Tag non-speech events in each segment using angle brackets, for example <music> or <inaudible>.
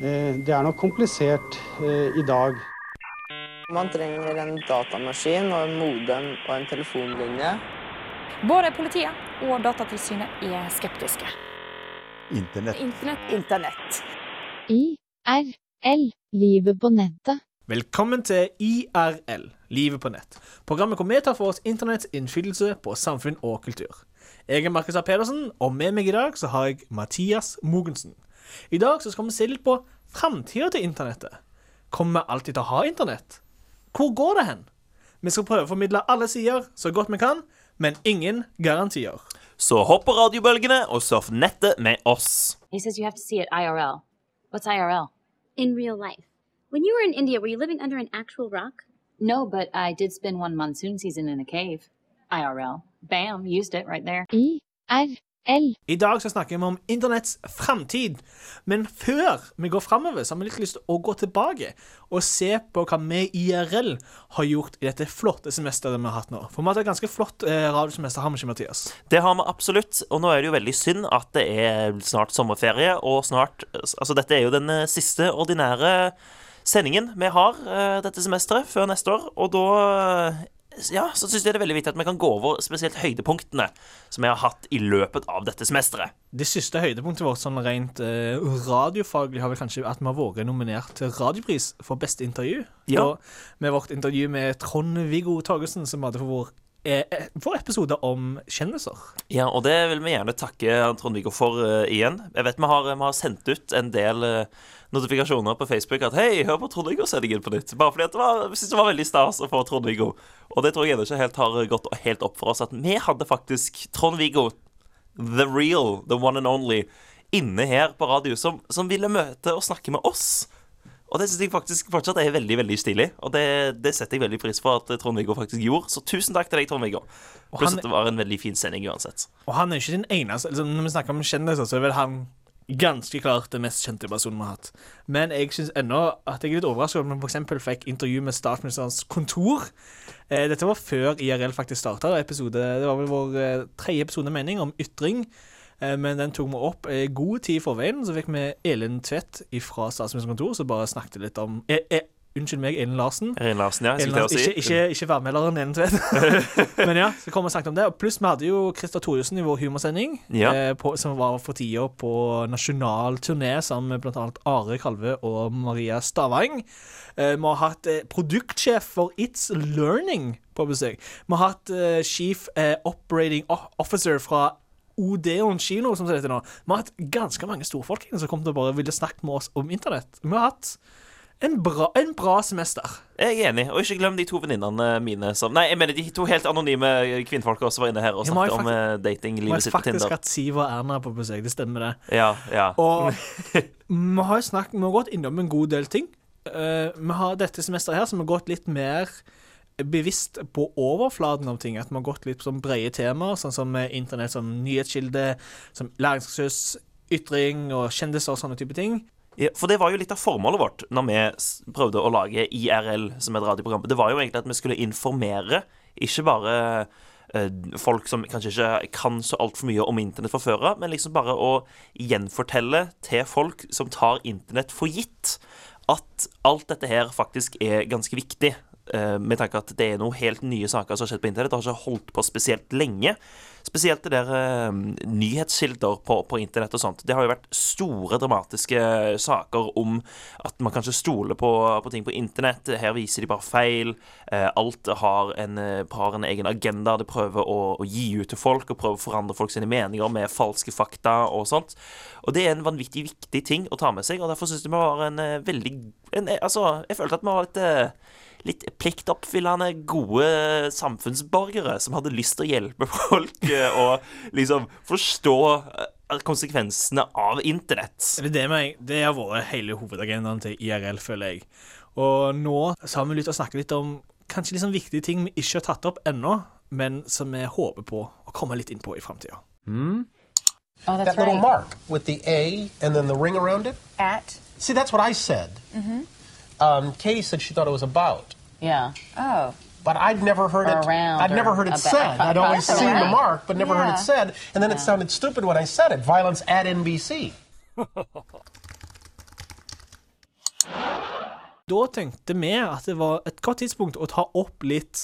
Eh, Det er nok komplisert eh, i dag. Man trenger en datamaskin og en modem og en telefonlinje. Både politiet og Datatilsynet er skeptiske. Internett. Internett. Internett. IRL. Livet på nettet. Velkommen til IRL, livet på nett. Programmet hvor vi tar for oss internetts innflytelse på samfunn og kultur. Jeg er Markus A. Pedersen, og med meg i dag så har jeg Mathias Mogensen. I dag så skal vi se litt på framtida til internettet. Kommer vi alltid til å ha internett? Hvor går det hen? Vi skal prøve å formidle alle sider så godt vi kan, men ingen garantier. Så hopp på radiobølgene og surf nettet med oss. He says you have to see it IRL. What's IRL? in real life. When you were in India, were you living under an actual rock? No, but I did spend one monsoon season in a cave. IRL. Bam, used it right there. IRL. I dag så snakker vi om internetts framtid. Men før vi går framover, så har vi litt lyst til å gå tilbake og se på hva vi i IRL har gjort i dette flotte semesteret vi har hatt nå. For vi har hatt et ganske flott eh, radiosemester, har vi ikke, Mathias? Det har vi absolutt, og nå er det jo veldig synd at det er snart sommerferie, og snart Altså, dette er jo den eh, siste ordinære sendingen vi har uh, dette semesteret, før neste år, og da ja, så syns jeg det er veldig viktig at vi kan gå over spesielt høydepunktene som vi har hatt i løpet av dette semesteret. Det siste høydepunktet vårt sånn rent eh, radiofaglig har vel kanskje at vi har vært nominert til Radiopris for beste intervju. Ja. Og med vårt intervju med Trond-Viggo Torgersen, som vi hadde for vår, eh, eh, vår episode om kjendiser. Ja, og det vil vi gjerne takke Trond-Viggo for uh, igjen. Jeg vet vi har, vi har sendt ut en del uh, notifikasjoner på Facebook at hei, hør på Trond-Viggo-sendingen på nytt. Bare fordi det var, jeg synes det var veldig stas å få Trond-Viggo. Og det tror jeg ennå ikke helt har gått helt opp for oss at vi hadde faktisk Trond-Viggo, the real, the one and only, inne her på radio, som, som ville møte og snakke med oss. Og det syns jeg faktisk fortsatt er veldig veldig stilig. Og det, det setter jeg veldig pris på at Trond-Viggo faktisk gjorde. Så tusen takk til deg, Trond-Viggo. Pluss at det var en veldig fin sending uansett. Og han er ikke den eneste altså, Når vi snakker om kjendiser, så er vel han ganske klart den mest kjente personen vi har hatt. Men jeg syns ennå at jeg er litt overrasket over at vi f.eks. fikk intervju med statsministerens kontor. Eh, dette var før IRL faktisk starta. Det var vel vår eh, tredje episode mening om ytring. Eh, men den tok vi opp i god tid i forveien. Så fikk vi Elin Tvedt fra statsministerens kontor, som bare snakket litt om eh, eh, Unnskyld meg, Elin Larsen. Elin Larsen, ja. Elin Larsen, ikke, ikke, ikke værmelderen Elin Tvedt. <laughs> Men ja, så kom vi og snakket om det. Pluss vi hadde jo Christer Thoresen i vår humorsending, Ja. eh, på, som var for tida på nasjonal turné sammen med bl.a. Are Kalve og Maria Stavang. Eh, vi har hatt eh, produktsjef for It's Learning på besøk. Vi har hatt Chief Operating Officer fra Odeon kino, som det heter nå. Vi har hatt ganske mange storfolk som kom til å bare ville snakke med oss om internett. Vi har hatt en bra, en bra semester. Jeg er enig. Og ikke glem de to venninnene mine som Nei, jeg mener de to helt anonyme kvinnfolka som var inne her og snakket men jeg snakket om fakt- eh, Vi har faktisk hatt Siv og Erna på besøk, det stemmer det. Ja, ja. Og <laughs> vi har snakket, vi har gått innom en god del ting. Uh, vi har dette semesteret her som har gått litt mer bevisst på overflaten av ting. At vi har gått litt på sånn brede temaer, sånn som internett som nyhetskilde, som læringsressurs, ytring og kjendiser og sånne type ting. ja. For det var jo litt av formålet vårt når vi prøvde å lage IRL som et radioprogram. Det var jo egentlig at vi skulle informere, ikke bare eh, folk som kanskje ikke kan så altfor mye om internett fra før av, men liksom bare å gjenfortelle til folk som tar internett for gitt, at alt dette her faktisk er ganske viktig. Eh, med tanke at det er noen helt nye saker som har skjedd på internett. Det har ikke holdt på spesielt lenge. Spesielt det der eh, nyhetskilder på, på internett og sånt. Det har jo vært store dramatiske saker om at man kanskje stoler på, på ting på internett. Her viser de bare feil. Eh, alt har en, har en egen agenda. Det prøver å, å gi ut til folk og prøver å forandre folk sine meninger med falske fakta og sånt. Og det er en vanvittig viktig ting å ta med seg, og derfor syns jeg vi var en veldig en, Altså, jeg følte at vi var litt litt pliktoppfyllende, gode samfunnsborgere som hadde lyst til å hjelpe folk <laughs> og liksom forstå eh, konsekvensene av internett. Det, med, det har vært hele hovedagendaen til IRL, føler jeg. Og nå så har vi lyst til å snakke litt om kanskje sånn viktige ting vi ikke har tatt opp ennå, men som vi håper på å komme litt inn på i framtida. Oh, that little right. mark with the A and then the ring around it. At? See, that's what I said. Mm-hmm. Um, Katie said she thought it was about. Yeah. Oh. but I'd never heard Or it. around I'd never or heard it about- said. I'd always Around. seen the mark, but never heard it said. And then it sounded stupid when I said it. Violence at NBC. <laughs> Da tenkte vi at det var et godt tidspunkt å ta opp litt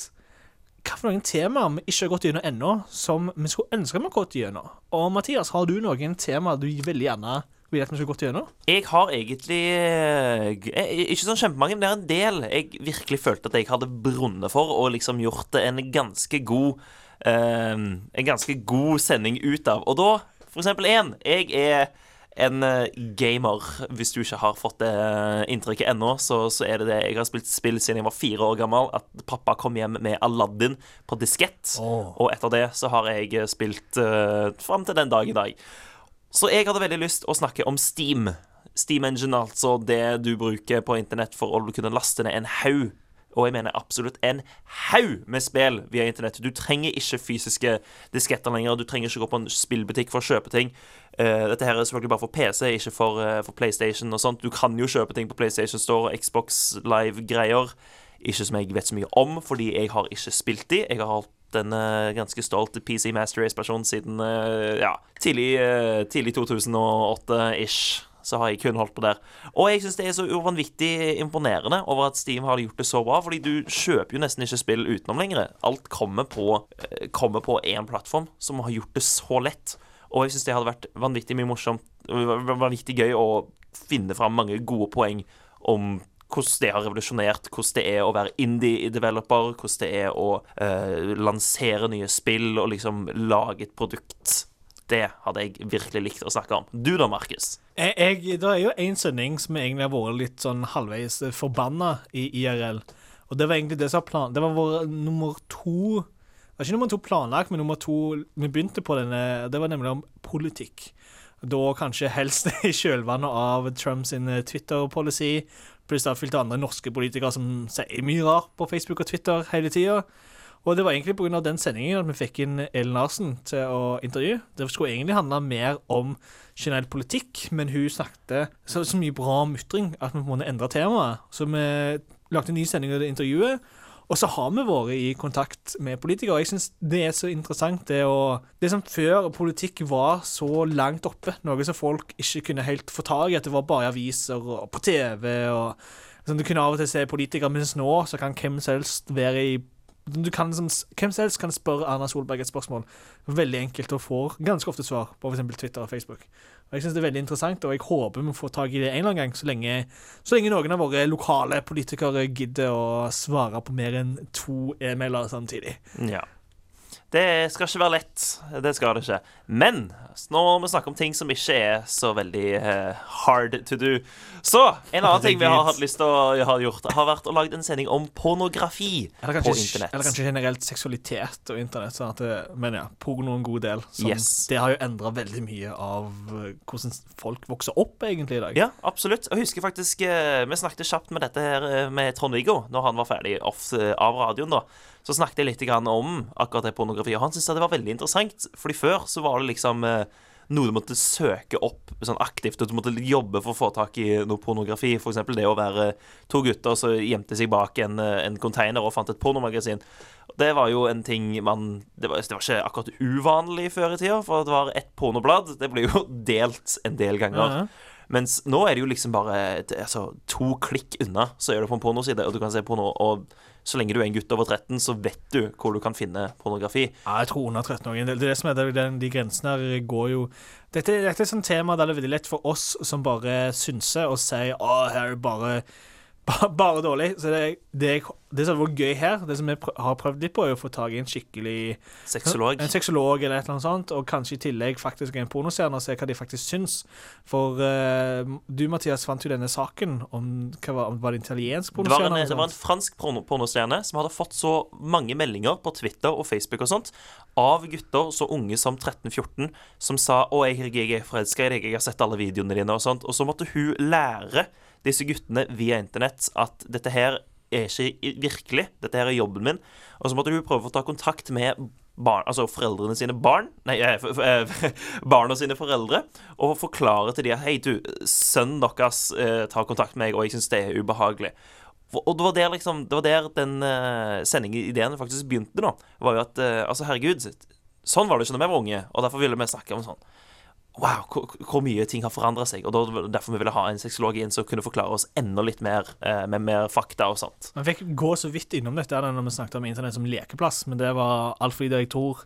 hva for noen temaer vi ikke har gått gjennom ennå, som vi skulle ønske vi hadde gått gjennom. Og Mathias, har du noen temaer du veldig gjerne vil at vi skulle gått gjennom? Jeg har egentlig eh, eh, Ikke sånn kjempemange, men det er en del jeg virkelig følte at jeg hadde brunnet for, og liksom gjort det en ganske god eh, En ganske god sending ut av. Og da, for eksempel én Jeg er en eh, gamer. Hvis du ikke har fått det eh, inntrykket ennå, så, så er det det. Jeg har spilt spill siden jeg var fire år gammel. At pappa kom hjem med Aladdin på diskett. Og etter det så har jeg spilt uh, fram til den dag i dag. Så jeg hadde veldig lyst å snakke om Steam. Steam Engine, altså det du bruker på internett for å kunne laste ned en haug. Og jeg mener absolutt en haug med spill via internett. Du trenger ikke fysiske disketter lenger. Du trenger ikke gå på en spillbutikk for å kjøpe ting. Uh, dette her er selvfølgelig bare for PC, ikke for, uh, for PlayStation og sånt. Du kan jo kjøpe ting på PlayStation Store og Xbox Live-greier. Ikke som jeg vet så mye om, fordi jeg har ikke spilt de. Jeg har hatt en eh, ganske stolt PC Master Race-person siden eh, ja, tidlig, eh, tidlig 2008-ish. Så har jeg kun holdt på der. Og jeg syns det er så uvanvittig imponerende over at Steam har gjort det så bra, fordi du kjøper jo nesten ikke spill utenom lenger. Alt kommer på, kommer på plattform som har gjort det så lett. Og jeg syns det hadde vært vanvittig mye morsomt vanvittig gøy å finne fram mange gode poeng om hvordan det har revolusjonert, hvordan det er å være indie-developer, hvordan det er å uh, lansere nye spill og liksom lage et produkt. Det hadde jeg virkelig likt å snakke om. Du da, Markus? Det er jo en sending som egentlig har vært litt sånn halvveis forbanna i IRL. Og det var egentlig det som var planen. Det var vår nummer to Det var ikke nummer to planlagt, men nummer to Vi begynte på denne Det var nemlig om politikk. Da kanskje helst <laughs> i kjølvannet av Trumps Twitter-policy. Pluss det er fylt av andre norske politikere som sier mye rart på Facebook og Twitter hele tida. Og det var egentlig pga. den sendingen at vi fikk inn Ellen Larsen til å intervjue. Det skulle egentlig handle mer om generell politikk, men hun snakket så, så mye bra om ytring at vi måtte endre temaet. Så vi lagde en ny sending av det intervjuet. Og så har vi vært i kontakt med politikere. Jeg syns det er så interessant det å Det som før politikk var så langt oppe, noe som folk ikke kunne helt få tak i, at det var bare aviser og på TV og sånn, Du kunne av og til se politikere, mens nå så kan hvem som helst være i kan, liksom, hvem som helst kan spørre Erna Solberg et spørsmål. Veldig enkelt og får ganske ofte svar på f.eks. Twitter og Facebook. Og Jeg synes det er veldig interessant, og jeg håper vi får tak i det en eller annen gang, så lenge, så lenge noen av våre lokale politikere gidder å svare på mer enn to e-mailer samtidig. Ja. Det skal ikke være lett. Det skal det ikke. Men nå må vi snakke om ting som ikke er så veldig uh, hard to do. Så en annen ting vi har hatt lyst til å ha gjort, har vært å lage en sending om pornografi på internett. eller kanskje generelt seksualitet og internett. Sånn det, men ja, porno en god del. Sånn, Yes. Det har jo endra veldig mye av eh, hvordan folk vokser opp egentlig i dag. Ja, absolutt. Jeg husker faktisk eh, Vi snakket kjapt med dette her eh, med Trond-Viggo når han var ferdig off, eh, av radioen. da Så snakket jeg litt om akkurat det pornografi, og han syntes det var veldig interessant. Fordi før så var det liksom eh, noe du måtte søke opp sånn aktivt, og du måtte jobbe for å få tak i noe pornografi. Eksempel det å være to gutter som gjemte seg bak en, eh, en container og fant et pornomagasin. Det var jo en ting man Det var, det var ikke akkurat uvanlig før i tida, for det var ett pornoblad. Det ble jo <laughs> delt en del ganger. Ja. Mens nå er det jo liksom bare altså, to klikk unna, så er du på en pornoside, og du kan se porno. Og så lenge du er en gutt over 13, så vet du hvor du kan finne pornografi. Ja, jeg tror under 13 år. Det er det som er det, De grensene her går jo dette, dette er et sånt tema der det er veldig lett for oss som bare synser og sier å, her er bare ba- bare dårlig. Så det, det, det som har vært gøy her, det som vi har prøvd litt på, er å få tak i en skikkelig Sexolog. En sexolog eller et eller annet sånt, og kanskje i tillegg faktisk en pornostjerne, og se hva de faktisk syns. For uh, du, Mathias, fant jo denne saken om hva var, om det var italiensk Det var, en, pornostjerne? eller det var en fransk porno pornostjerne som hadde fått så mange meldinger på Twitter og Facebook og sånt av gutter så unge som 13-14 som sa 'Å, jeg, jeg er forelska i deg, jeg har sett alle videoene dine', og sånt. Og så måtte hun lære disse guttene via internett at dette her er ikke virkelig, dette her er jobben min. Og så måtte hun prøve å ta kontakt med barn, altså foreldrene sine barn Nei, eh, eh, <laughs> barna sine foreldre, og forklare til dem at hei, du, sønnen deres eh, tar kontakt med meg, og jeg syns det er ubehagelig. Og det var der liksom Det var der den uh, sendingideen faktisk begynte, da. Var jo at uh, Altså, herregud, sånn var det ikke da vi var unge, og derfor ville vi snakke om sånn Wow, hvor, hvor mye ting har forandra seg. Og da derfor vi ville ha en sexolog inn som kunne forklare oss enda litt mer eh, med mer fakta og sånt. Vi fikk gå så vidt innom dette når vi snakket om internett som lekeplass, men det var alt fordi jeg tror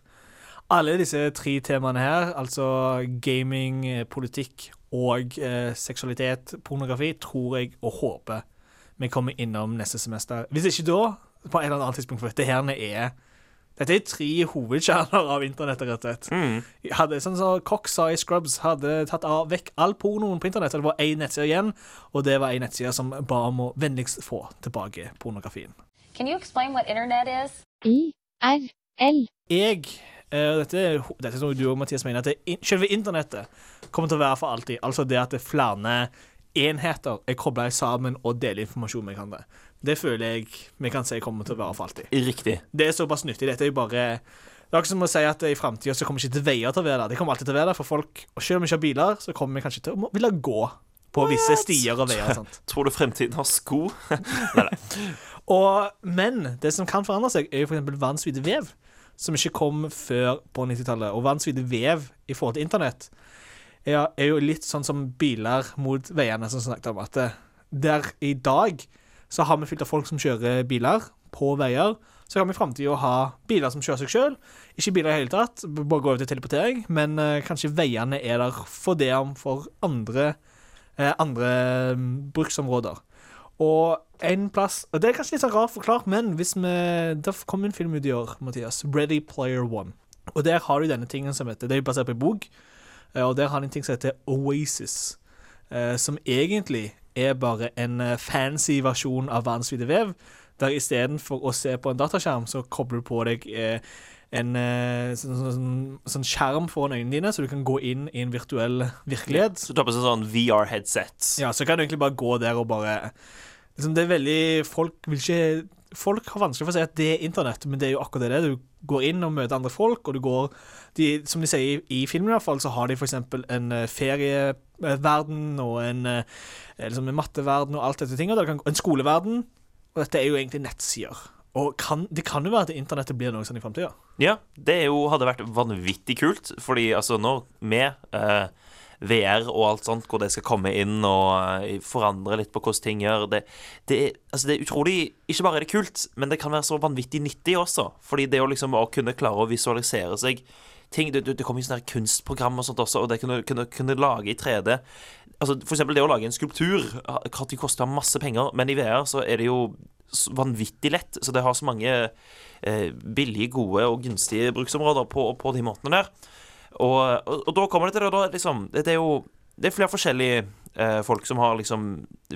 alle disse tre temaene her, altså gaming, eh, politikk og eh, seksualitet, pornografi, tror jeg og håper vi kommer innom neste semester. Hvis ikke da, på et eller annet tidspunkt, for dette her er dette er tre hovedkjerner av internettet, rett og slett. Mm. Hadde, sånn som Cox sa i Scrubs, hadde tatt av vekk all pornoen på internett. Det var én nettside igjen, og det var ei nettside som ba om å vennligst få tilbake pornografien. Can you explain what internet is? I-R-L. Jeg og dette, er dette er noe du og Mathias mener, at det, in- selve internettet kommer til å være for alltid. Altså det at det er flere enheter er kobla sammen og deler informasjon med hverandre. Det føler jeg vi kan si kommer til å være for alltid. Riktig. Det er såpass nyttig. Dette er jo bare Det er ikke som å si at i framtida så kommer ikke til veier til å være der. Det kommer alltid til å være der for folk. Og selv om vi ikke har biler, så kommer vi kanskje til å ville gå på visse stier og veier. Sant? <laughs> Tror du fremtiden har sko? <laughs> Nei, Og, men det som kan forandre seg, er jo f.eks. vannsvide vev, som ikke kom før på 90-tallet. Og vannsvide vev i forhold til internett er, er jo litt sånn som biler mot veiene, som snakket om. At der i dag så har vi fylt av folk som kjører biler på veier. Så kan vi i framtida ha biler som kjører seg sjøl. Ikke biler i hele tatt, bare gå over til teleportering. Men eh, kanskje veiene er der for det om for andre, eh, andre mm, bruksområder. Og en plass Og det er kanskje litt sånn rart forklart, men hvis vi Det kom en film ut i år, Mathias. Ready Player One. Og der har du denne tingen som heter Det er basert på en bok, eh, og der har de en ting som heter Oasis. eh, Som egentlig er bare en eh, fancy versjon av verdens vide vev. Der istedenfor å se på en dataskjerm, så kobler du på deg eh, en eh, sånn, sånn, sånn skjerm foran øynene dine, så du kan gå inn i en virtuell virkelighet. Så du tar på seg sånn VR-headset. Ja, så kan du egentlig bare gå der og bare liksom, Det er veldig Folk vil ikke Folk har vanskelig for å si at det er internett, men det er jo akkurat det. Du går inn og møter andre folk, og du går de, Som de sier i, filmen, i hvert fall, så har de f.eks. en eh, ferieverden og en, eh, liksom en matteverden og alt dette tinget. Kan, en skoleverden. Og dette er jo egentlig nettsider. Og kan, det kan jo være at internettet blir noe sånn i framtida. Ja, det jo, hadde vært vanvittig kult, fordi altså nå med eh, VR og alt sånt, hvor det skal komme inn og eh, forandre litt på hvordan ting gjør det, det, er, altså det er utrolig Ikke bare er det kult, men det kan være så vanvittig nyttig også. Fordi det å liksom å kunne klare å visualisere seg ting Det, det, kommer jo sånne kunstprogram og sånt også, og det kunne, kunne, kunne lage i 3D Altså For eksempel det å lage en skulptur det koste masse penger, men i VR så er det jo vanvittig lett. Så det har så mange eh, billige, gode og gunstige bruksområder på, på de måtene der. Og, og, og da kommer det til det, da, liksom, det, det er jo det er flere forskjellige eh, folk som har liksom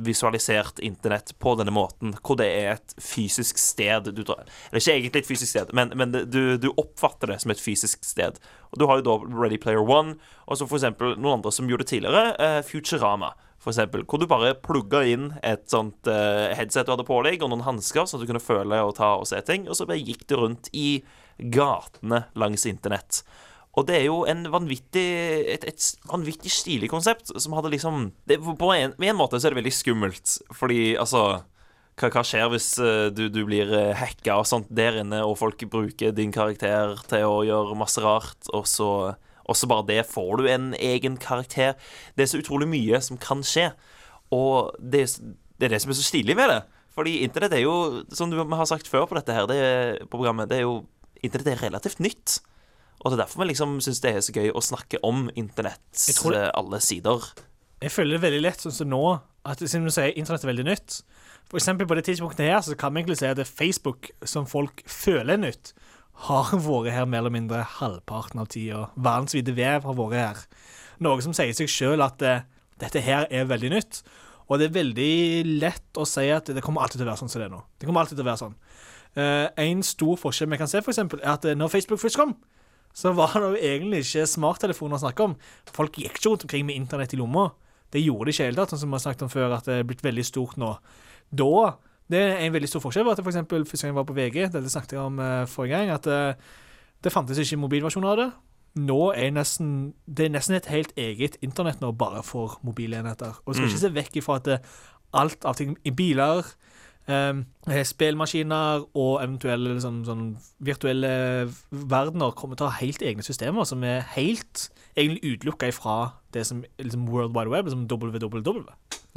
visualisert internett på denne måten, hvor det er et fysisk sted du drar Eller ikke egentlig et fysisk sted, men, men du, du oppfatter det som et fysisk sted. Og Du har jo da Ready Player One, og så for eksempel noen andre som gjorde det tidligere, eh, Futurama. For eksempel, hvor du bare plugga inn et sånt uh, headset du hadde på deg, og noen hansker, at du kunne føle og ta og se ting, og så bare gikk du rundt i gatene langs internett. Og det er jo en vanvittig, et, et vanvittig stilig konsept som hadde liksom det, På en, en måte så er det veldig skummelt, fordi altså hva, hva skjer hvis eh, du, du blir uh, hacka og sånt der inne, og folk bruker din karakter til å gjøre masse rart, og så, og så bare det får du en egen karakter? Det er så utrolig mye som kan skje, og det, det er det som er så stilig med det. Fordi internett er jo, som du har sagt før på dette her, det, på programmet, det er jo Internett er relativt nytt. Og det er derfor vi liksom syns det er så gøy å snakke om internetts det- eh, alle sider. Jeg føler det veldig lett sånn som nå, at siden du sier internett er veldig nytt For eksempel på det tidspunktet her, så kan vi egentlig si at det er Facebook, som folk føler er nytt, har vært her mer eller mindre halvparten av tida. Verdensvide vev har vært her. Noe som sier seg sjøl at uh, dette her er veldig nytt. Og det er veldig lett å si at det kommer alltid til å være sånn som det er nå. Det kommer alltid til å være sånn. Uh, en stor forskjell vi kan se, for eksempel, er at når Facebook først kom, så var det jo egentlig ikke smarttelefoner å snakke om. Folk gikk ikke rundt omkring med internett i lomma. Det gjorde de ikke i hele tatt, sånn som vi har snakket om før, at det er blitt veldig stort nå. Da Det er en veldig stor forskjell. var at for eksempel, Første gang jeg var på VG, dette snakket jeg om eh, forrige gang, at eh, det fantes ikke mobilversjoner av det. Nå er nesten Det er nesten et helt eget internett nå, bare for mobilenheter. Og du skal Mm. ikke se vekk ifra at det, alt av ting i biler eh, spillmaskiner og eventuelle liksom, sånn virtuelle verdener kommer til å ha helt egne systemer som er helt egentlig utelukka ifra det som liksom World Wide Web, som www.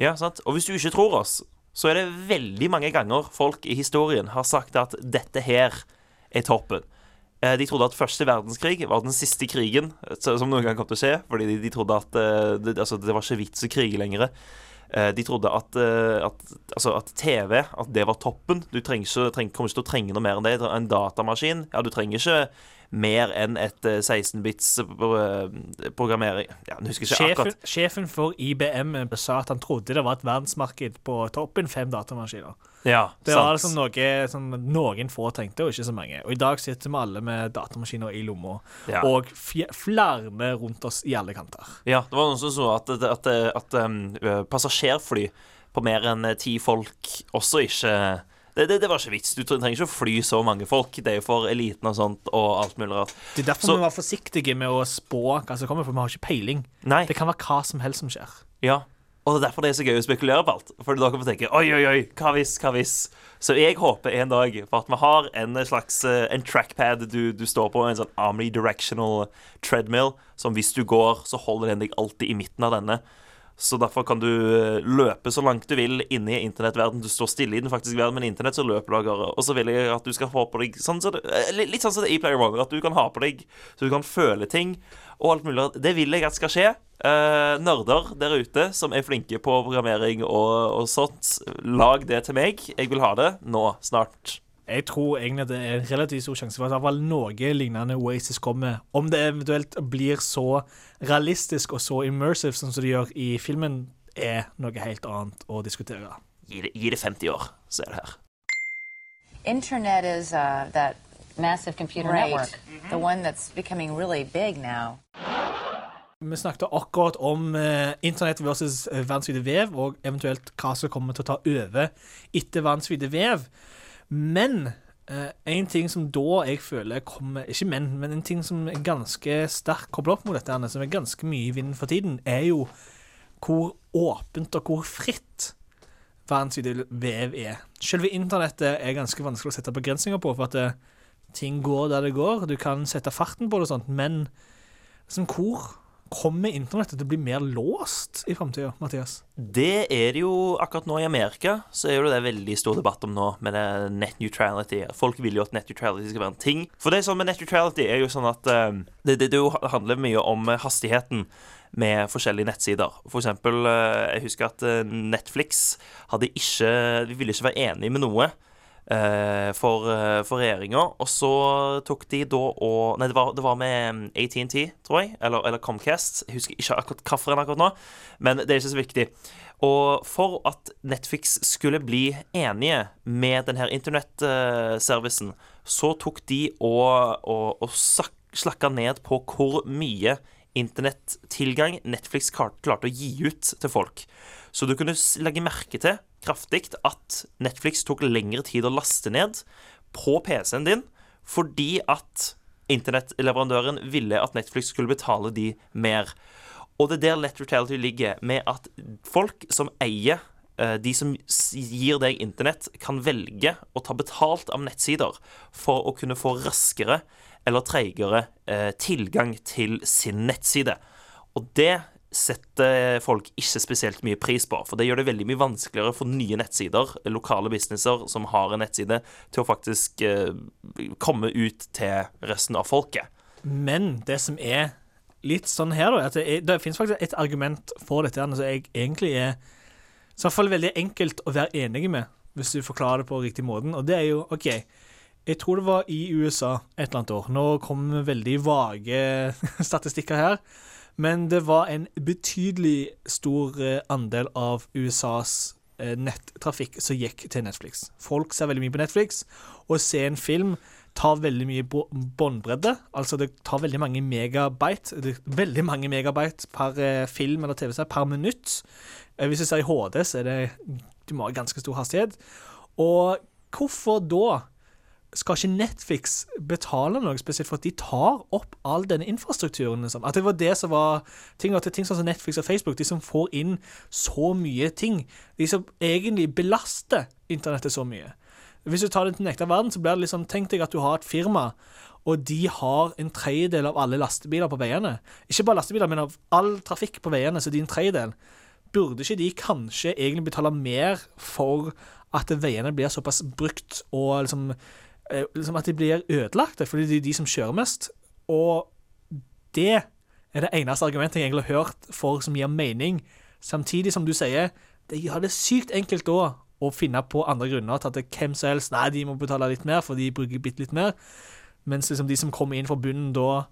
Ja, sant? Og hvis du ikke tror oss, så er det veldig mange ganger folk i historien har sagt at dette her er toppen. Eh, De trodde at første verdenskrig var den siste krigen som noen gang kom til å skje. Fordi de, de trodde at eh, det, altså, det var ikke vits å krige lenger. Eh, De trodde at, eh, at, altså, at TV at det var toppen. Du trenger ikke, treng, kommer ikke til å trenge noe mer enn det. En datamaskin Ja, du trenger ikke mer enn et eh, 16-bits eh, programmering Ja, jeg husker ikke Sjefen, akkurat. sjefen for IBM sa at han trodde det var et verdensmarked på toppen fem datamaskiner. Ja, Det var liksom noe som noen få tenkte, og ikke så mange. Og i dag sitter vi alle med datamaskiner i lomma, Ja. og flere rundt oss i alle kanter. Ja, det var noen som så at, at, at, at um, passasjerfly på mer enn eh, ti folk også ikke det, det, det var ikke vits. Du trenger ikke å fly så mange folk. Det er jo for eliten og sånt og alt mulig rart. Det er derfor Så- vi var forsiktige med å spå hva som kommer, for vi har ikke peiling. Nei. Det kan være hva som helst som skjer. Ja. Og det er derfor det er så gøy å spekulere på alt. Fordi dere får tenke oi, oi, oi, hva hvis, hva hvis? Så jeg håper en dag for at vi har en slags eh, en trackpad du, du står på, en sånn omnidirectional treadmill, som hvis du går, så holder den deg alltid i midten av denne. Så derfor kan du eh, løpe så langt du vil inne i internettverden. Du står stille i den faktiske verden, men internett så løper du av gårde. Og så vil jeg at du skal ha på deg sånn så det, eh, litt sånn som det er i Player One, at du kan ha på deg så du kan føle ting og alt mulig. Det vil jeg at skal skje. Uh, nerder der ute som er flinke på programmering og, og sånt, lag det til meg. Jeg vil ha det nå, snart. Jeg tror egentlig at det er en relativt stor sjanse for at iallfall noe lignende Oasis kommer. Om det eventuelt blir så realistisk og så immersive som det gjør i filmen, er noe helt annet å diskutere. Gi det, gi det 50 år, så er det her. Internet is uh, that Massive computer right, network. the one that's becoming really big now. Vi snakket akkurat om eh, internett versus eh, verdensvide vev, og eventuelt hva som kommer til å ta over etter verdensvide vev. Men eh, en ting som da jeg føler kommer Ikke men, men en ting som er ganske sterkt kobla opp mot dette, her, som er ganske mye i vinden for tiden, er jo hvor åpent og hvor fritt verdensvide vev er. Selve internettet er ganske vanskelig å sette begrensninger på, for at det, ting går der det går. Du kan sette farten på det og sånt, men liksom, hvor kommer internettet til å bli mer låst i framtida, Mathias? Det er det jo akkurat nå i Amerika, så er jo det veldig stor debatt om nå med det net neutrality. Folk vil jo at net neutrality skal være en ting. For det er sånn med net neutrality er jo sånn at eh, det, det, det handler mye om hastigheten med forskjellige nettsider. For eksempel, eh, jeg husker at eh, Netflix hadde ikke De ville ikke være enig med noe. Eh, for, eh, for regjeringa. Og så tok de da og Nei, det var, det var med ATNT, tror jeg. Eller, eller Comcast. Jeg husker ikke akkurat hvilken akkurat nå, men det er ikke så viktig. Og for at Netflix skulle bli enige med denne internettservicen, så tok de og, og, og slakka ned på hvor mye internettilgang Netflix klarte å gi ut til folk. Så du kunne legge merke til kraftig at Netflix tok lengre tid å laste ned på PC-en din fordi at internettleverandøren ville at Netflix skulle betale de mer. Og det er der Let Retality ligger, med at folk som eier eh, de som gir deg internett, kan velge å ta betalt av nettsider for å kunne få raskere eller treigere eh, tilgang til sin nettside. Og det setter folk ikke spesielt mye pris på, for det gjør det veldig mye vanskeligere for nye nettsider, lokale businesser som har en nettside, til å faktisk eh, komme ut til resten av folket. Men det som er litt sånn her, da, at det, er, det finnes faktisk et argument for dette som jeg egentlig er i hvert fall veldig enkelt å være enig med, hvis du forklarer det på riktig måten. Og det er jo OK. Jeg tror det var i USA et eller annet år. Nå kommer veldig vage <laughs> statistikker her. Men det var en betydelig stor eh, andel av USAs eh, nettrafikk som gikk til Netflix. Folk ser veldig mye på Netflix, å se en film tar veldig mye båndbredde. Altså det tar veldig mange megabyte. Veldig mange megabyte per eh, film eller TV-serie per minutt. Hvis du ser i HD, så er det du må ha ganske stor hastighet. Og hvorfor da skal ikke Netflix betale noe spesielt for at de tar opp all denne infrastrukturen? Liksom? At det var det som var ting, at det er ting sånn som Netflix og Facebook, de som får inn så mye ting, de som egentlig belaster internettet så mye. Hvis du tar det til den ekte verden, så blir det liksom Tenk deg at du har et firma, og de har en tredjedel av alle lastebiler på veiene. Ikke bare lastebiler, men av all trafikk på veiene, så de er en tredjedel. Burde ikke de kanskje egentlig betale mer for at veiene blir såpass brukt, og liksom, liksom at de blir ødelagte, fordi det er de som kjører mest? Og det er det eneste argumentet jeg egentlig har hørt for som gir mening. Samtidig som du sier, det gjør det sykt enkelt da å finne på andre grunner til at hvem som helst Nei, de må betale litt mer, for de bruker bitte litt mer. Mens liksom de som kommer inn fra bunnen da,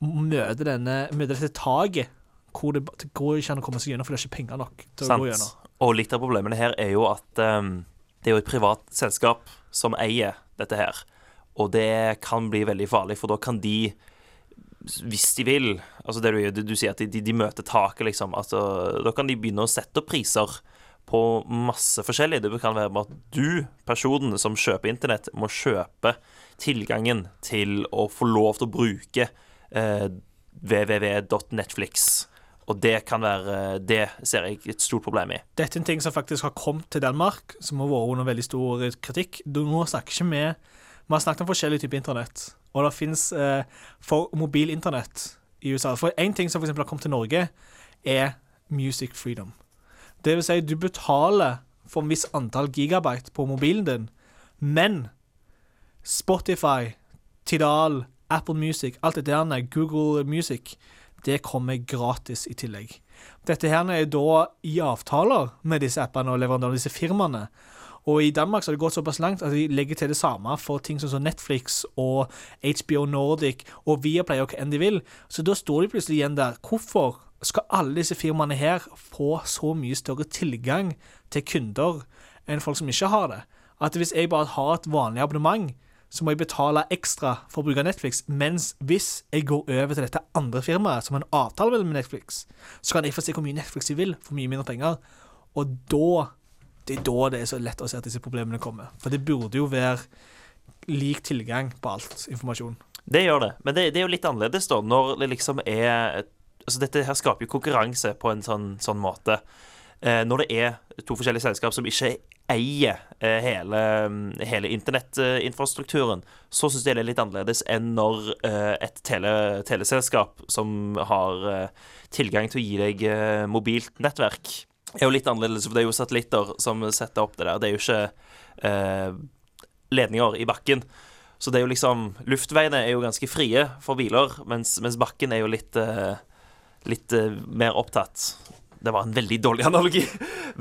møter, denne, møter dette taket hvor det, det går ikke an å komme seg gjennom, for det er ikke penger nok til å gå gjennom. Og litt av problemene her er jo at um, det er jo et privat selskap som eier dette her. Og det kan bli veldig farlig, for da kan de, hvis de vil Altså det du, du sier at de, de, møter taket, liksom. Altså, da kan de begynne å sette opp priser på masse forskjellig. Det kan være at du, personen som kjøper internett, må kjøpe tilgangen til å få lov til å bruke eh, www.netflix. Og det kan være Det ser jeg et stort problem i. Dette er en ting som faktisk har kommet til Danmark, som har vært under veldig stor kritikk. Nå snakker ikke vi Vi har snakket om forskjellige typer internett, og det fins eh, for mobilinternett i USA. For én ting som f.eks. har kommet til Norge, er music freedom. Det vil si, du betaler for en viss antall gigabyte på mobilen din, men Spotify, Tidal, Apple Music, alt det der, Google Music, det kommer gratis i tillegg. Dette her er da i avtaler med disse appene og leverandørene, disse firmaene. Og i Danmark så har det gått såpass langt at de legger til det samme for ting som Netflix og HBO Nordic og Viaplay og hva enn de vil. Så da står de plutselig igjen der. Hvorfor skal alle disse firmaene her få så mye større tilgang til kunder enn folk som ikke har det? At hvis jeg bare har et vanlig abonnement, så må jeg betale ekstra for å bruke Netflix, mens hvis jeg går over til dette andre firmaet, som har en avtale med Netflix, så kan jeg få se hvor mye Netflix jeg vil, for mye mindre penger. Og da det er da det er så lett å se at disse problemene kommer. For det burde jo være lik tilgang på alt informasjon. Det gjør det, men det, det er jo litt annerledes da, når det liksom er Altså Dette her skaper jo konkurranse på en sånn, sånn måte. Eh, når det er to forskjellige selskap som ikke eier eh, hele, hele internettinfrastrukturen, så syns jeg det er litt annerledes enn når eh, et tele, teleselskap som har eh, tilgang til å gi deg mobilt nettverk, er jo litt annerledes, for det er jo satellitter som setter opp det der. Det er jo ikke eh, ledninger i bakken. Så det er jo liksom Luftveiene er jo ganske frie for biler, mens, mens bakken er jo litt, eh, litt eh, mer opptatt. Det var en veldig dårlig analogi,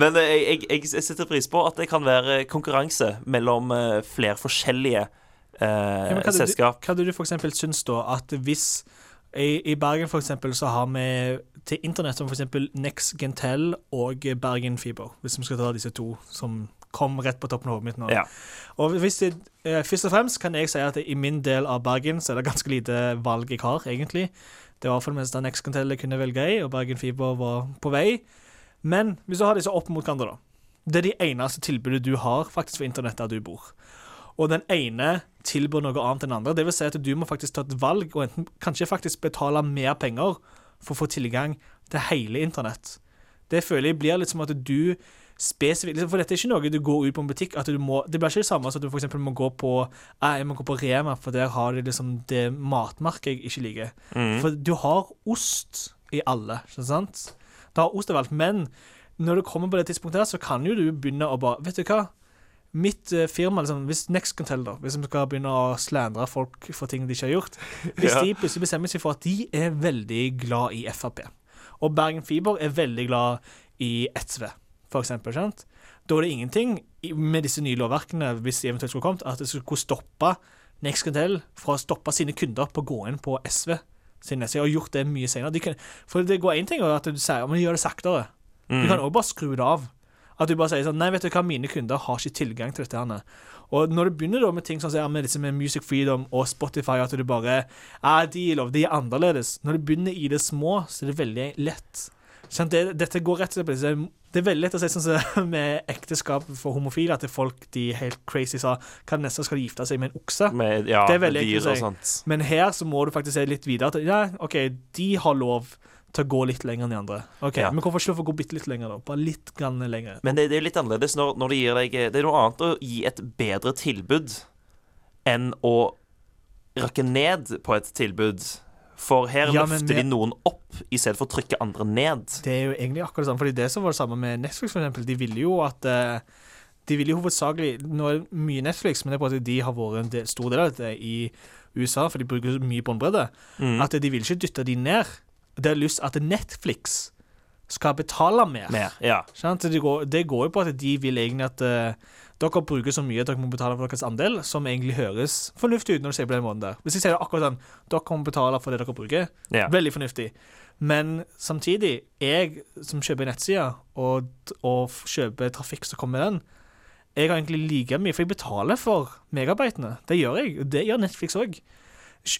men eh, jeg, jeg, jeg setter pris på at det kan være konkurranse mellom eh, flere forskjellige eh, Ja, hva selskap. Du, hva hadde du eksempel syns da at hvis i, I Bergen for eksempel så har vi til internett som for eksempel Next Gentel og Bergen Fiber, hvis vi skal ta disse to som kom rett på toppen av hodet mitt nå. Ja. Og hvis det, eh, Først og fremst kan jeg si at i min del av Bergen så er det ganske lite valg jeg har, egentlig. Det var for det meste Next jeg kunne velge i, og Bergen Fiber var på vei. Men hvis du har disse opp mot hverandre, da. Det er de eneste tilbudet du har faktisk for internett der du bor. Og den ene tilbyr noe annet enn den andre. Det vil si at du må faktisk ta et valg, og enten kanskje faktisk betale mer penger for å få tilgang til hele internett. Det føler jeg blir litt som at du spesifikt For dette er ikke noe du går ut på en butikk at du må, Det blir ikke det samme som at du f.eks. må gå på eh, Jeg må gå på Rema, for der har de liksom det matmerket jeg ikke liker. Mm. For du har ost i alle, ikke sant? Du har ost overalt. Men når du kommer på det tidspunktet her, så kan jo du begynne å bare Vet du hva? Mitt eh, firma, liksom, hvis NextContel, da, hvis vi skal begynne å slandre folk for ting de ikke har gjort <laughs> Hvis Ja. de plutselig bestemmer seg for at de er veldig glad i Frp, og Bergen Fiber er veldig glad i SV, for sant? da er det ingenting med disse nye lovverkene, hvis de eventuelt skulle kommet, at det skulle stoppe NextContel fra å stoppe sine kunder på å gå inn på SV sin nettside, og gjort det mye senere. De kan, for det går én ting at du sier men gjør det saktere. Du Mhm. kan også bare skru det av. At du bare sier sånn Nei, vet du hva, mine kunder har ikke tilgang til dette. her Og når du begynner da med ting som sånn, med disse med Music Freedom og Spotify, at du bare Ja, de er lov, de er annerledes. Når du begynner i det små, så er det veldig lett. Sant? Det, dette går rett og slett Det er veldig lett å si sånn <laughs> med ekteskap for homofile, at det er folk de helt crazy sa Hva nesten skal de gifte seg med en okse? Med, ja, det er veldig dyr å si. sånt. Men her så må du faktisk se litt videre. At, ja, OK, de har lov til å gå litt lenger enn de andre. Ok, Ja. Men hvorfor ikke å gå bitte litt lenger, da? Bare litt grann lenger. Men det, det er litt annerledes når, når det gir deg Det er noe annet å gi et bedre tilbud enn å rakke ned på et tilbud. For her Ja, løfter med- de noen opp i stedet for å trykke andre ned. Det er jo egentlig akkurat det samme, fordi det som var det samme med Netflix, for eksempel. De ville jo at eh, De ville jo hovedsakelig Nå er det mye Netflix, men det er på at de har vært en del, stor del av dette i USA, for de bruker mye båndbredde, Mm. at de vil ikke dytte de ned. De har lyst at Netflix skal betale mer. Mer, ja. Det, går, det går jo på at de vil egentlig at eh, dere bruker så mye at dere må betale for deres andel, som egentlig høres fornuftig ut når du sier på den måten der. Hvis jeg sier det akkurat sånn, dere må betale for det dere bruker, Ja. veldig fornuftig. Men samtidig, jeg som kjøper nettsida, og, og kjøper trafikk som kommer med den, jeg har egentlig like mye, for jeg betaler for megabytene. Det gjør jeg, og det gjør Netflix òg.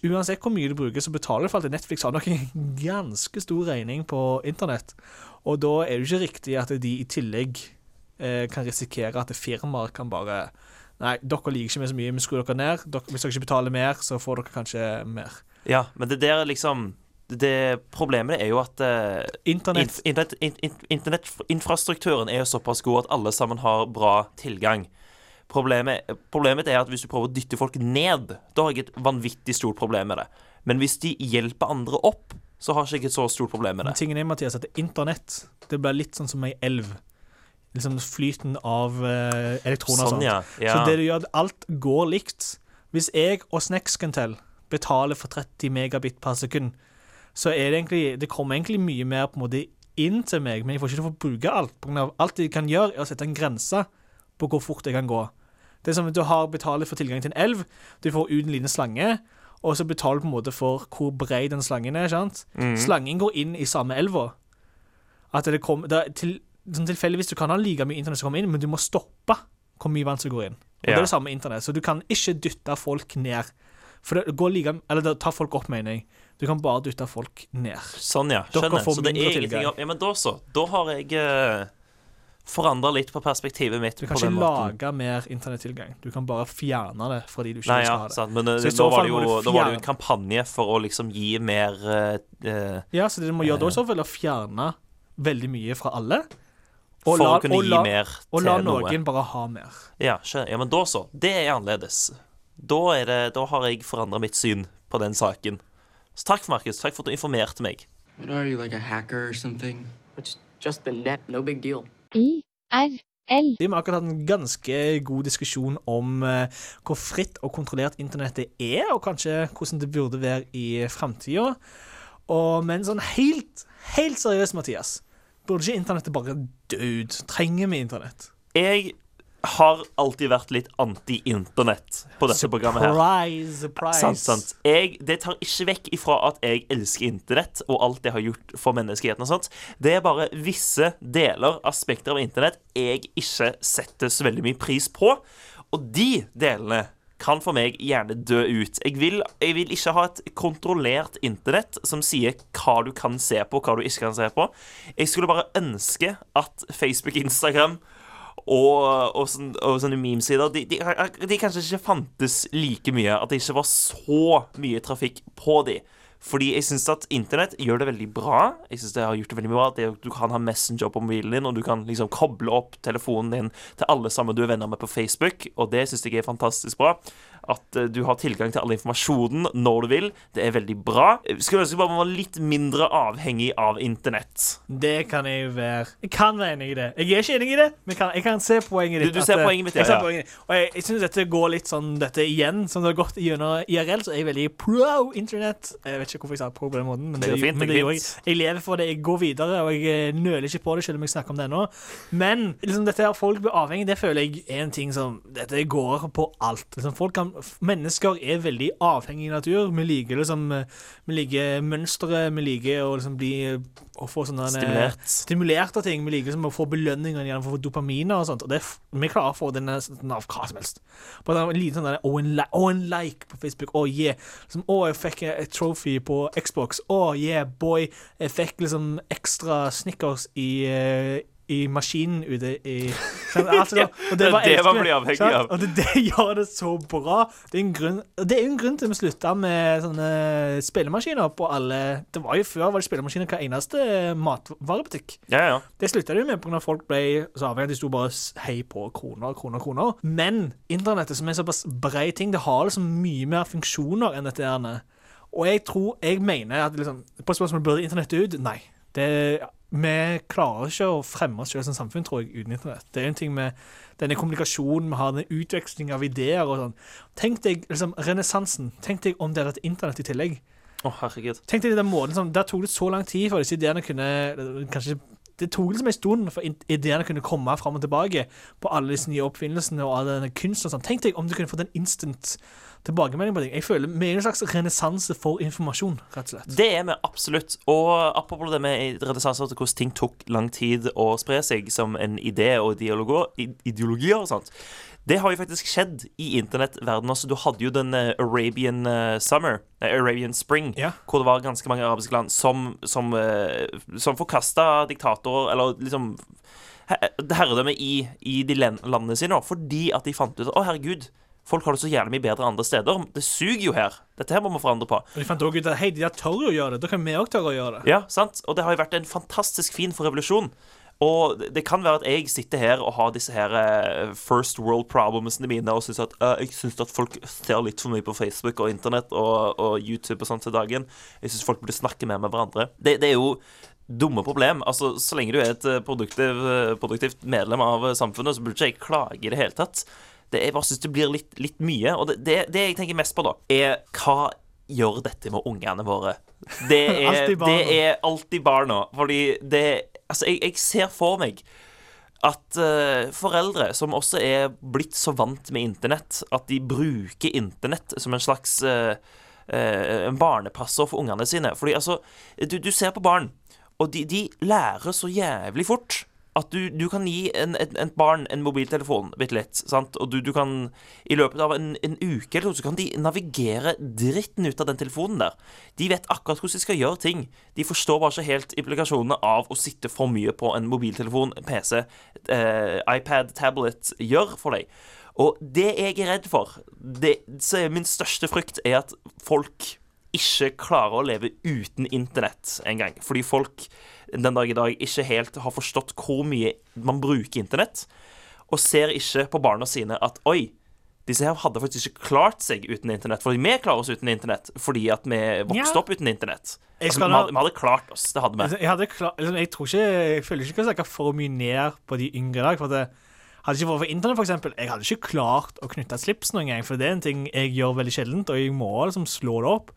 Uansett hvor mye du bruker, så betaler du for at Netflix har nok en ganske stor regning på internett. Og da er det ikke riktig at de i tillegg eh, kan risikere at firmaer kan bare Nei, dere liker ikke meg så mye, vi skrur dere ned. Dere, hvis dere ikke betaler mer, så får dere kanskje mer. Ja, men det der liksom det Problemet er jo at eh, Internett- in- internett- in- Internettinfrastrukturen er jo såpass god at alle sammen har bra tilgang. Problemet, problemet er at hvis du prøver å dytte folk ned, da har jeg et vanvittig stort problem med det. Men hvis de hjelper andre opp, så har jeg ikke et så stort problem med det. Men tingen er, Mathias, at internett det blir litt sånn som ei elv. Liksom flyten av uh, elektroner og Sånn, sånt. ja. Ja. Så det du gjør, alt går likt. Hvis jeg og Snexcantel betaler for 30 megabit per sekund, så er det egentlig Det kommer egentlig mye mer på en måte inn til meg, men jeg får ikke til å få bruke alt. På grunn av alt jeg kan gjøre, er å sette en grense på hvor fort jeg kan gå. Det er som at du har betaler for tilgang til en elv, du får ut en liten slange, og så betaler du på en måte for hvor bred den slangen er. sant? Mm. Slangen går inn i samme elva. At det kommer det til, sånn Tilfeldigvis du kan ha like mye internett som kommer inn, men du må stoppe hvor mye vann som går inn. Og Det er det samme med internett. Så du kan ikke dytte folk ned. For det går like Eller det tar folk opp, mener jeg. Du kan bare dytte folk ned. Sånn, ja. Skjønner. Så det er ingenting Ja, men da så. Da har jeg uh, forandra litt på perspektivet mitt Du kan på ikke lage mer internettilgang. Du kan bare fjerne det fra de du ikke Nei, skal ja, ha det. sant. Men uh, Så i så fall jo må du da var det jo en kampanje for å liksom gi mer uh, eh, Ja, så det du må gjøre da, så er å fjerne veldig mye fra alle. For la- å kunne gi la- mer Og la noen noe. bare ha mer. Ja, ja, men da så. Det er annerledes. Da, er det, da har jeg forandra mitt syn på den saken. Så takk, Markus. Takk for at du informerte meg. What are you, like a hacker or something? It's just the net, no big deal. I R L. Vi har akkurat hatt en ganske god diskusjon om eh, hvor fritt og kontrollert internettet er, og kanskje hvordan det burde være i framtida. Men sånn helt, helt seriøst, Mathias, burde ikke internettet bare dø ut? Trenger vi internett? Jeg har alltid vært litt anti-internett på dette programmet her. Surprise, surprise. Sant, sant. Jeg, det tar ikke vekk ifra at jeg elsker internett og alt det har gjort for menneskeheten. og sånt. Det er bare visse deler, aspekter av internett, jeg ikke setter så veldig mye pris på. Og de delene kan for meg gjerne dø ut. Jeg vil, jeg vil ikke ha et kontrollert internett som sier hva du kan se på, hva du ikke kan se på. Jeg skulle bare ønske at Facebook, Instagram og, og, sånn, og sånne memesider de, de, de kanskje ikke fantes like mye. At det ikke var så mye trafikk på de. Fordi jeg syns at internett gjør det veldig bra. Jeg synes det har gjort det veldig bra det, Du kan ha Messenger på mobilen din, og du kan liksom koble opp telefonen din til alle sammen du er venner med på Facebook, og det syns jeg er fantastisk bra. At eh, du har tilgang til all informasjonen når du vil. Det er veldig bra. Jeg skulle ønske bare man var litt mindre avhengig av internett. Det kan jeg være. Jeg kan være enig i det. Jeg er ikke enig i det, men kan, jeg kan se poenget ditt. du du ser at, poenget mitt, ja, jeg ser ja. poenget. Og jeg, jeg syns dette går litt sånn dette igjen, som det har gått gjennom IRL, så er jeg veldig pro internett. Jeg vet ikke hvorfor jeg sa pro på den måten, men Det det, fint, men det gjør jeg. Jeg lever for det, jeg går videre, og jeg eh, nøler ikke på det, selv om jeg snakker om det ennå. Men liksom, dette her folk blir avhengig, det føler jeg er en ting som Dette går på alt. Liksom, folk kan, mennesker er veldig avhengige i natur. Vi liker liksom eh, Vi liker mønstre, vi liker å liksom bli Å få sånne eh, Stimulert. Stimulert av ting. Vi liker liksom å få belønninger gjennom å få dopaminer og sånt. Og det, vi klarer å få den eh, sånn av hva som helst. Bare en liten sånn oh, en, oh, en like på Facebook. Oh yeah. Liksom, oh, jeg fikk et trophy på Xbox. Oh yeah, boy. Jeg fikk liksom ekstra Snickers i, eh, i maskinen ute i? <laughs> Altså, og Det var det man blir avhengig av. Og det, det gjør det så bra. Det er en grunn, det er jo en grunn til vi slutta med sånne spillemaskiner på alle Det var jo Før var det spillemaskiner hver eneste matvarebutikk. Ja, ja. Det slutta de med pga. folk ble så avhengig at de sto bare hei på kroner, kroner, kroner. Men internettet, som er såpass brei ting, det har liksom mye mer funksjoner enn dette. her. Og jeg tror, jeg mener at liksom, På spørsmålet burde internettet ut, nei. Det, vi klarer ikke å fremme oss selv som samfunn, tror jeg, uten internett. Det er en ting med denne kommunikasjonen vi har, den utveksling av ideer og sånn. Tenk deg liksom renessansen. Tenk deg om det hadde hatt internett i tillegg. Å, herregud. Tenk deg den måten som, Der tok det så lang tid før disse ideene kunne kanskje det tok liksom en stund for ideene kunne komme fram og tilbake på alle disse nye oppfinnelsene og all denne kunsten og sånn. Tenk deg om du kunne fått en instant tilbakemelding på ting. Jeg føler Vi er en slags renessanse for informasjon, rett og slett. Det er vi absolutt. Og apropos det med renessanse og hvordan ting tok lang tid å spre seg som en idé og ideologi ideologier og sånt. Det har jo faktisk skjedd i internettverdenen også. Du hadde jo den eh, Arabian eh, Summer, eh, Arabian Spring, hvor det var ganske mange arabiske land som, som, som forkasta diktatorer, eller liksom Herredømmet herredømme i, i de landene sine, fordi at de fant ut å, herregud, folk har det så jævlig mye bedre andre steder. Det suger jo her. Dette her må vi forandre på. Og de fant også ut at hei, de der tør jo å gjøre det. Da kan vi òg tørre å gjøre det. Ja, sant? Og det har jo vært en fantastisk fin for revolusjon. Og det- kan være at jeg sitter her og har disse her eh, first world problemsene mine og syns at uh, jeg synes at folk ser litt for mye på Facebook og internett og, og YouTube og sånt til dagen. Jeg syns folk burde snakke mer med hverandre. Det, det er jo dumme problem. Altså, Så lenge du er et eh, produktiv, eh, produktivt medlem av samfunnet, så burde ikke jeg klage i det hele tatt. Det, jeg bare syns det blir litt, litt mye. Og det, det, det jeg tenker mest på, da, er hva gjør dette med ungene våre? Det <laughs> er Alltid barna. Er. Fordi det Altså, jeg, jeg ser for meg at uh, foreldre som også er blitt så vant med internett, at de bruker internett som en slags uh, uh, barnepasser for ungene sine. Fordi altså, du, du ser på barn, og de, de lærer så jævlig fort. At du, du kan gi en, et, et barn en mobiltelefon bitte litt, sant? og du, du kan i løpet av en, en uke eller noe, så kan de navigere dritten ut av den telefonen der. De vet akkurat hvordan de skal gjøre ting. De forstår bare ikke helt implikasjonene av å sitte for mye på en mobiltelefon, PC, eh, iPad, tablet gjør for deg. Og det jeg er redd for, det, så er min største frykt, er at folk ikke klarer å leve uten internett engang. Fordi folk den dag i dag ikke helt har forstått hvor mye man bruker internett, og ser ikke på barna sine at oi, disse her hadde faktisk ikke klart seg uten internett. Fordi vi klarer oss uten internett fordi at vi vokste Ja. opp uten internett. Altså, vi, hadde, vi hadde klart oss. Det hadde vi. Jeg, hadde klart, liksom, jeg tror ikke Jeg føler ikke jeg snakker snakke for mye ned på de yngre i dag. For det, hadde ikke vært for internett, for eksempel, jeg hadde ikke klart å knytte et slips noen gang. For det er en ting jeg gjør veldig sjeldent, og jeg må liksom slå det opp.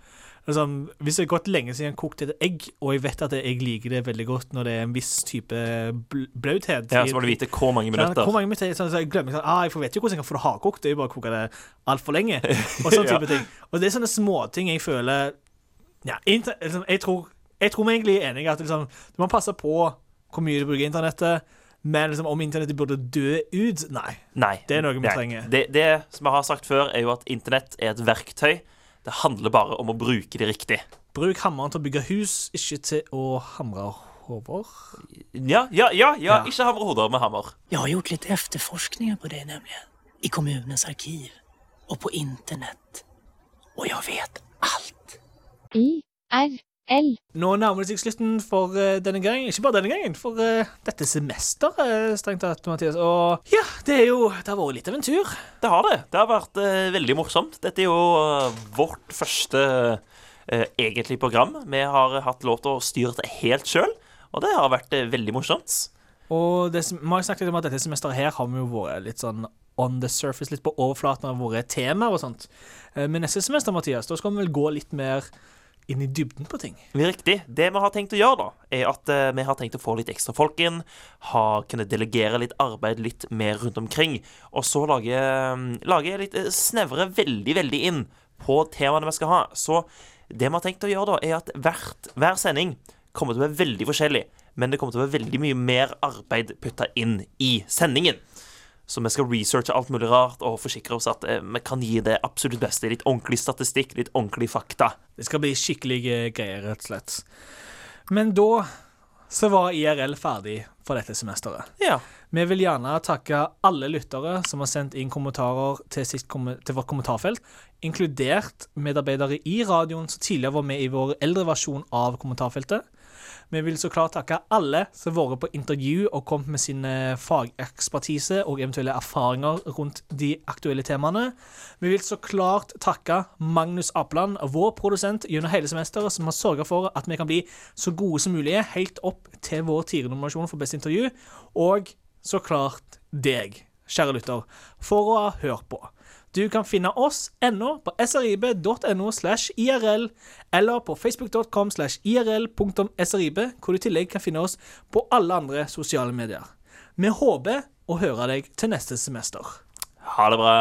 Liksom, hvis det har gått lenge siden jeg har kokt et egg, og jeg vet at jeg liker det veldig godt når det er en viss type bl- blauthet Ja, så må du vite hvor mange minutter. Hvor mange minutter så, så jeg glemmer sånn, ah, jeg vet jo hvordan jeg kan få det hardkokt. Det er jo bare å koke det altfor lenge. <laughs> Og sånne type Ja. ting. Og det er sånne småting jeg føler ja, liksom, jeg, tror, jeg tror vi egentlig er enige at liksom, du må passe på hvor mye du bruker internettet. Men liksom, om internettet burde dø ut Nei. Nei. Det er noe vi trenger. Det, det som jeg har sagt før, er jo at internett er et verktøy. Det handler bare om å bruke det riktig. Bruk hammeren til å bygge hus, ikke til å hamre hoder. Ja, ja, ja, ja. Ikke hamre hoder med hammer. Jeg har gjort litt efterforskninger på det nemlig. I kommunens arkiv. Og på internett. Og jeg vet I-R-L. Nå nærmer det seg slutten for eh, denne gangen. Ikke bare denne gangen, for uh, dette semesteret, strengt tatt, Mathias. Og ja, det er jo Det har vært litt av en tur. Det har det. Det har vært uh, veldig morsomt. Dette er jo vårt første egentlig egentlige program. Vi har hatt lov til å styre det helt sjøl, og det har vært veldig morsomt. Og det, som- vi har snakket litt om at dette semesteret her har vi jo vært litt sånn on the surface, litt på overflaten av våre temaer og sånt. Men neste semester, Mathias, da skal vi vel gå litt mer inn i dybden på ting. Riktig. Det vi har tenkt å gjøre, da, er at eh, vi har tenkt å få litt ekstra folk inn. Ha, kunne delegere litt arbeid litt mer rundt omkring. Og så lage, mm, lage litt eh, snevre veldig, veldig inn på temaene vi skal ha. Så det vi har tenkt å gjøre, da, er at hvert, hver sending kommer til å være veldig forskjellig. Men det kommer til å være veldig mye mer arbeid putta inn i sendingen. Så vi skal researche alt mulig rart og forsikre oss at eh, vi kan gi det absolutt beste. Litt ordentlig statistikk, litt ordentlig fakta. Det skal bli skikkelige greier, rett og slett. Men da så var IRL ferdig for dette semesteret. Ja. Vi vil gjerne takke alle lyttere som har sendt inn kommentarer til, sitt kom til vårt kommentarfelt, inkludert medarbeidere i radioen som tidligere var med i vår eldre versjon av kommentarfeltet. Vi vil så klart takke alle som har vært på intervju og kommet med sin eh, fagekspertise og eventuelle erfaringer rundt de aktuelle temaene. Vi vil så klart takke Magnus Apland, vår produsent gjennom hele semesteret, som har sørga for at vi kan bli så gode som mulig helt opp til vår tirenominasjon for beste intervju. Og så klart deg, kjære lytter, for å ha hørt på. Du kan finne oss ennå på srib.no slash irl, eller på facebook.com slash irl.srib, hvor du i tillegg kan finne oss på alle andre sosiale medier. Vi håper å høre deg til neste semester. Ha det bra.